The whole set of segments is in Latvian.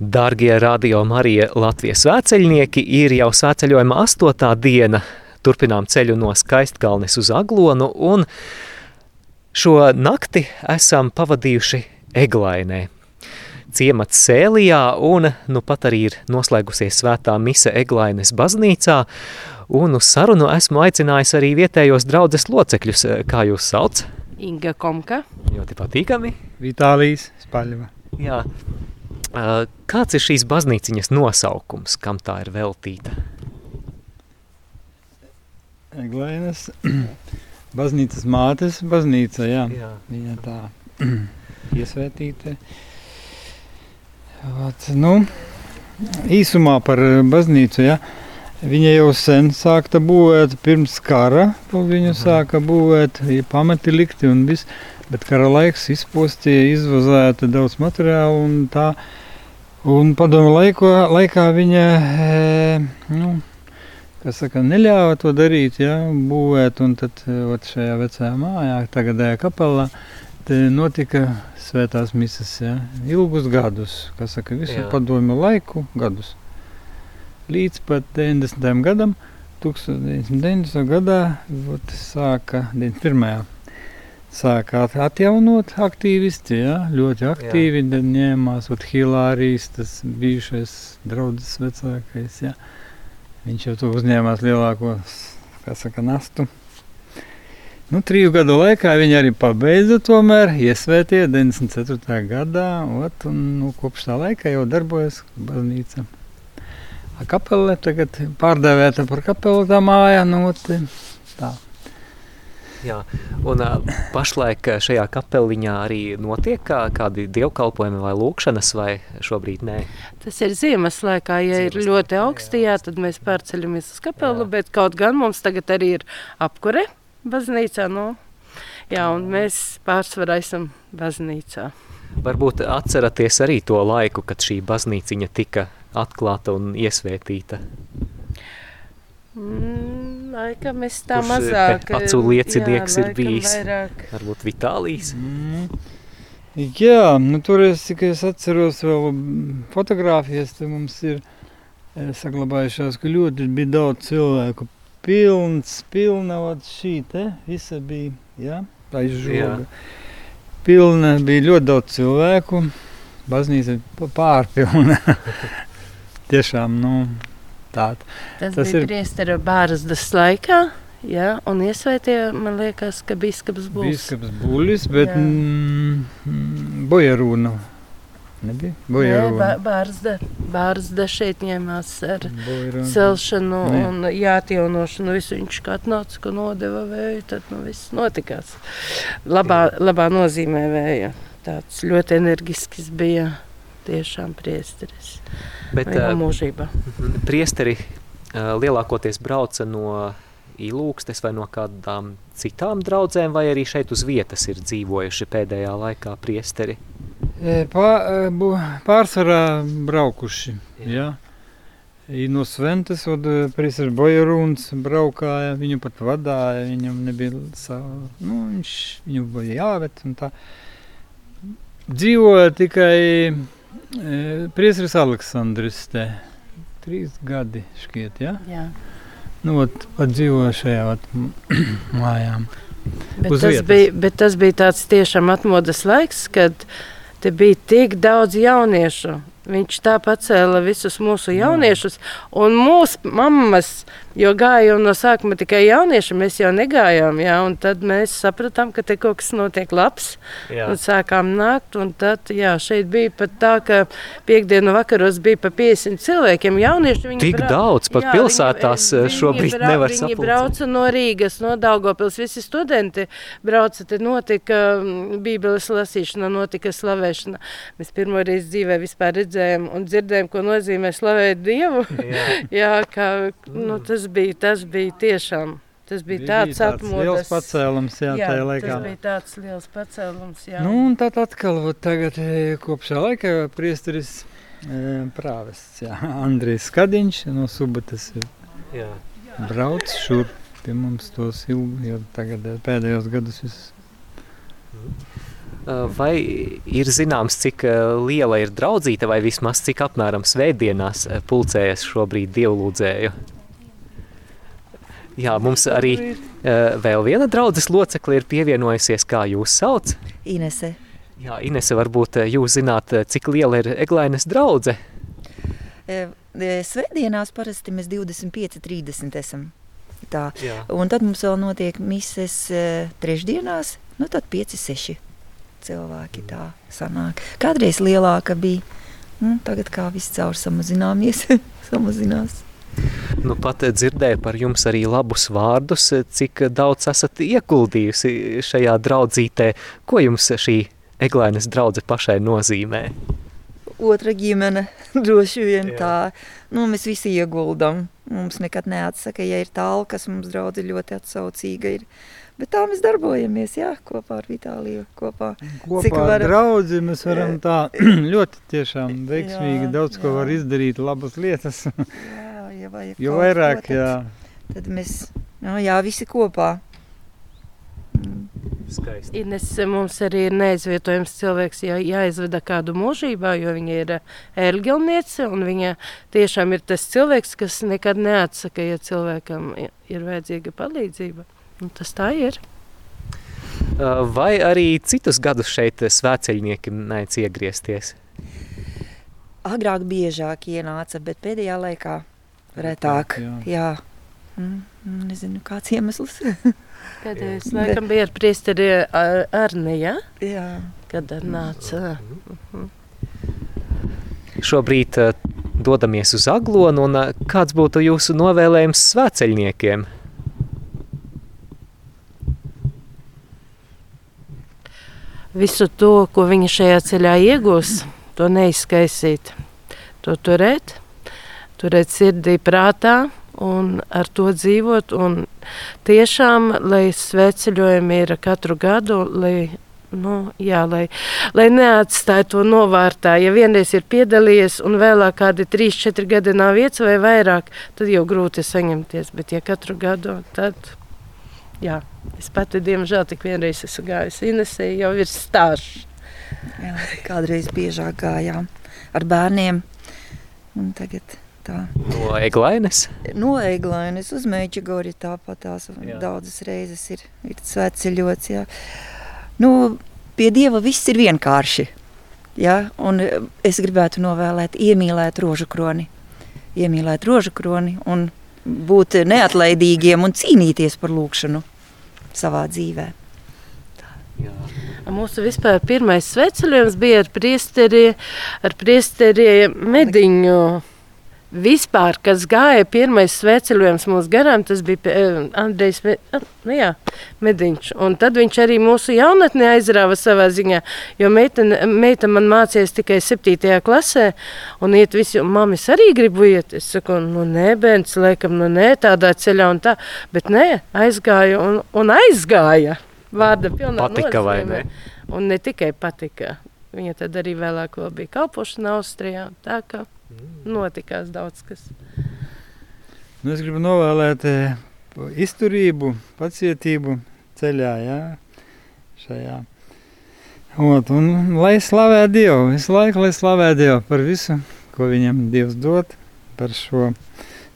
Dārgie radio Marija Latvijas svēceļnieki ir jau svēceļojuma astotā diena. Turpinām ceļu no Skaistkalnes uz Aglonu un šo nakti esam pavadījuši Eglainē. Ciemats Sēlijā un nu pat arī ir noslēgusies svētā mise Eglaines baznīcā un uz sarunu esmu aicinājis arī vietējos draudzes locekļus. Kā jūs sauc? Inga Komka. Ļoti patīkami. Vitālijas Spaļva. Jā, Kāds ir šīs baznīciņas nosaukums, kam tā ir veltīta? Eglainas baznīcas mātes baznīca, jā. jā. Viņa tā iesvētīta. Vat, nu, īsumā par baznīcu, jā. Viņa jau sen sākta būvēt, pirms kara viņu sāka būvēt, pamati likti un viss. Bet kara laiks izpostīja, izvazēta daudz materiālu un tā. Un padomu laiku, laikā viņa e, nu, saka, neļāva to darīt, ja, būvēt. Un tad ot, šajā vecajā mājā, tagadējā kapelā, notika svētās misas ja, ilgus gadus, kas saka, visu Jā. padomu laiku gadus. Līdz pat 90. gadam, 1990. gadā, ot, sāka 91 sāka atjaunot aktīvisti, ja, ļoti aktīvi jā. ņēmās, ot Hilārijas, tas bijušais draudzes vecākais, ja. Viņš jau to uzņēmās lielāko, kā saka, nastu. Nu, triju gadu laikā viņi arī pabeidza tomēr, iesvētie 94. gadā, ot, un nu, kopš tā laika jau darbojas baznīca. Kapele tagad pārdēvēta par kapelu tā māja, nu, tā. Jā, un pašlaik šajā kapeliņā arī notiek kā, kādi dievkalpojumi vai lūkšanas, vai šobrīd nē? Tas ir ziemas laikā, ja ziemas ir ļoti augsti, jā, tad mēs pārceļamies uz kapelu, jā. bet kaut gan mums tagad arī ir apkure baznīcā, nu, jā, un mēs pārsvarā esam baznīcā. Varbūt atceraties arī to laiku, kad šī baznīciņa tika atklāta un iesvētīta? Mm, laikam es tā Kurš eh, mazāk. Acu liecinieks jā, ir bijis. Vairāk. Varbūt Vitālijs. Mm. Jā, nu tur es tikai es atceros vēl fotogrāfijas, te mums ir eh, saglabājušās, ka ļoti bija daudz cilvēku. Pilns, pilna vat šī te, visa bija, jā, aiz žoga. Pilna, bija ļoti daudz cilvēku, baznīca pārpilna. Tiešām, nu, tāda. Tas, tas bija ir priestera bārzdas laikā. Jā, un iesvētīja, man liekas, ka biskups būs. Biskups būlis, bet mm, mm, bojarūna. Nebija. Nē, bārzda, bārzda šeit ņēmās ar bojarūna. celšanu Nē. un jāatjaunošanu. Visu viņš kā atnāca, ka nodeva vēju, tad nu viss notikās. Labā, labā nozīmē vēja. Tāds ļoti energisks bija tiešām priesteris. Bet uh, mūžībā. Priesteri lielākoties brauca no ilūkstes vai no kādām citām draudzēm, vai arī šeit uz vietas ir dzīvojuši pēdējā laikā priesteri? Pār, pārsvarā braukuši, jā. jā. No Sventes, od priesteris Bojaruns braukāja, viņu pat vadāja, viņam nebija savu, nu, viņš, viņu bija tā. Dzīvoja tikai Priesteris Aleksandrs te trīs gadi šķiet, ja? Jā. Nu, ot, pat dzīvo šajā ot, mājām. Bet tas, vietas. bija, bet tas bija tāds tiešām atmodas laiks, kad te bija tik daudz jauniešu. Viņš tā pacēla visus mūsu jauniešus, un mūsu mammas Jo gāja jau no sākuma tikai jaunieši, mēs jau negājām. Jā, tad mēs sapratām, ka te kaut kas notiek labs. Jā. Un sākām nākt. Tad jā, šeit bija pat tā, ka piekdienu vakaros bija pa 50 cilvēkiem. Jaunieši viņi Tik brauc, daudz, pat jā, pilsētās viņi, eh, šobrīd viņi nevar sapulcēt. Viņi brauca no Rīgas, no Daugopils, visi studenti brauca. Te notika mm, bībeles lasīšana, notika slavēšana. Mēs pirmoreiz dzīvē vispār redzējām un dzirdējām, ko nozīmē slavēt Dievu. Jā, jā kā, nu, tas tas bija, tas bija tiešām. Tas bija, bija tāds, atmodas. liels pacēlums, jā, jā tajā laikā. Tas bija tāds liels pacēlums, jā. Nu, un tad atkal, tagad e, kopš šā laika priesteris e, prāvests, jā, Andrijs Skadiņš no Subatas jā. brauc šur pie mums tos ilgu, jau tagad e, pēdējos gadus visus. Mm. Vai ir zināms, cik liela ir draudzīta, vai vismaz cik apmēram svētdienās pulcējas šobrīd dievlūdzēju? Jā, mums arī uh, vēl viena draudzes locekle ir pievienojusies, kā jūs sauc? Inese. Jā, Inese, varbūt jūs zināt, cik liela ir Eglainas draudze? Svētdienās parasti mēs 25-30 esam. Tā. Jā. Un tad mums vēl notiek mises trešdienās, nu tad 5-6 cilvēki tā sanāk. Kādreiz lielāka bija, nu, tagad kā viss caur samazināmies, samazinās. Nu, pat dzirdēju par jums arī labus vārdus, cik daudz esat ieguldījusi šajā draudzītē. Ko jums šī Eglainas draudze pašai nozīmē? Otra ģimene droši vien Jā. tā. Nu, mēs visi ieguldam. Mums nekad neatsaka, ja ir tālu, kas mums draudzi ļoti atsaucīga ir. Bet tā mēs darbojamies, jā, kopā ar Vitāliju. Kopā, kopā Cik var... ar draudzi mēs varam tā ļoti tiešām veiksmīgi jā, daudz ko jā. var izdarīt, labas lietas. jā, ja jo vairāk, ko, tad, jā. Tad mēs, nu, jā, visi kopā. Skaisti. Ines mums arī ir neizvietojams cilvēks, ja jāizveda kādu mūžībā, jo viņa ir ērgilniece, un viņa tiešām ir tas cilvēks, kas nekad neatsaka, ja cilvēkam ir vajadzīga palīdzība. Un tas tā ir. Vai arī citus gadus šeit svēceļnieki mēdz iegriezties? Agrāk biežāk ienāca, bet pēdējā laikā retāk. Jā. jā. Mm, nezinu, kāds iemesls. Pēdējais laikam bija ar priesteri ar, Arni, ja? Jā. Kad nāca. Mhm. Šobrīd uh, dodamies uz Aglonu, un uh, kāds būtu jūsu novēlējums svēceļniekiem? Visu to, ko viņi šajā ceļā iegūs, to neizskaisīt, to turēt, turēt sirdī prātā, un ar to dzīvot. Un tiešām, lai sveceļojumi ir katru gadu, lai, nu, jā, lai, lai neatstāj to novārtā. Ja vienreiz ir piedalījies un vēlāk kādi 3-4 gadi nav vietas vai vairāk, tad jau grūti saņemties. Bet ja katru gadu, tad jā, es pati diemžēl tik vienreiz esmu gājusi Inesē, jau ir stāžs. Jā, kādreiz biežāk gājām ar bērniem un tagad Tā. No Eglainas? No Eglainas uz Meģigori tāpat tās jā. daudzas reizes ir, ir sveceļots. Jā. Nu, pie Dieva viss ir vienkārši. Ja? Un es gribētu novēlēt, iemīlēt rožu kroni. Iemīlēt rožu kroni un būt neatlaidīgiem un cīnīties par lūkšanu savā dzīvē. Jā. Mūsu vispār pirmais sveceļojums bija ar priesteri, ar priesteri mediņu Vispār, kas gāja pirmais sveceļojums mums garām, tas bija uh, Andrejs nu jā, Mediņš. Un tad viņš arī mūsu jaunatni aizrāva savā ziņā, jo meita, meita man mācījās tikai 7. klasē, un iet visi, un mamis arī gribu iet. Es saku, nu nē, bērns, laikam, nu nē, tādā ceļā un tā, bet nē, aizgāja un, un aizgāja. Vārda pilnā Patika nozīmē. vai ne? Un ne tikai patika. Viņa tad arī vēlāk bija kalpošana Austrijā, tā ka notikās daudz kas. Nu, es gribu novēlēt eh, izturību, pacietību ceļā, jā, šajā. Ot, un lai slavē Dievu, visu laiku, lai slavē Dievu par visu, ko viņam Dievs dod, par šo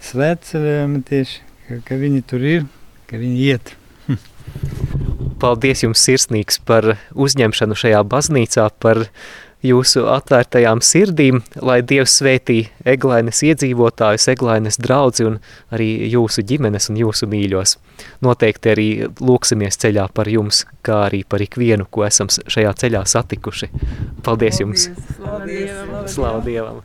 svētceļojumu tieši, ka, ka viņi tur ir, ka viņi iet. Paldies jums sirsnīgs par uzņemšanu šajā baznīcā, par jūsu atvērtajām sirdīm, lai Dievs svētī Eglainas iedzīvotājus, Eglainas draudzi un arī jūsu ģimenes un jūsu mīļos. Noteikti arī lūksimies ceļā par jums, kā arī par ikvienu, ko esam šajā ceļā satikuši. Paldies jums! Slavu Dievam! Slavu Dievam.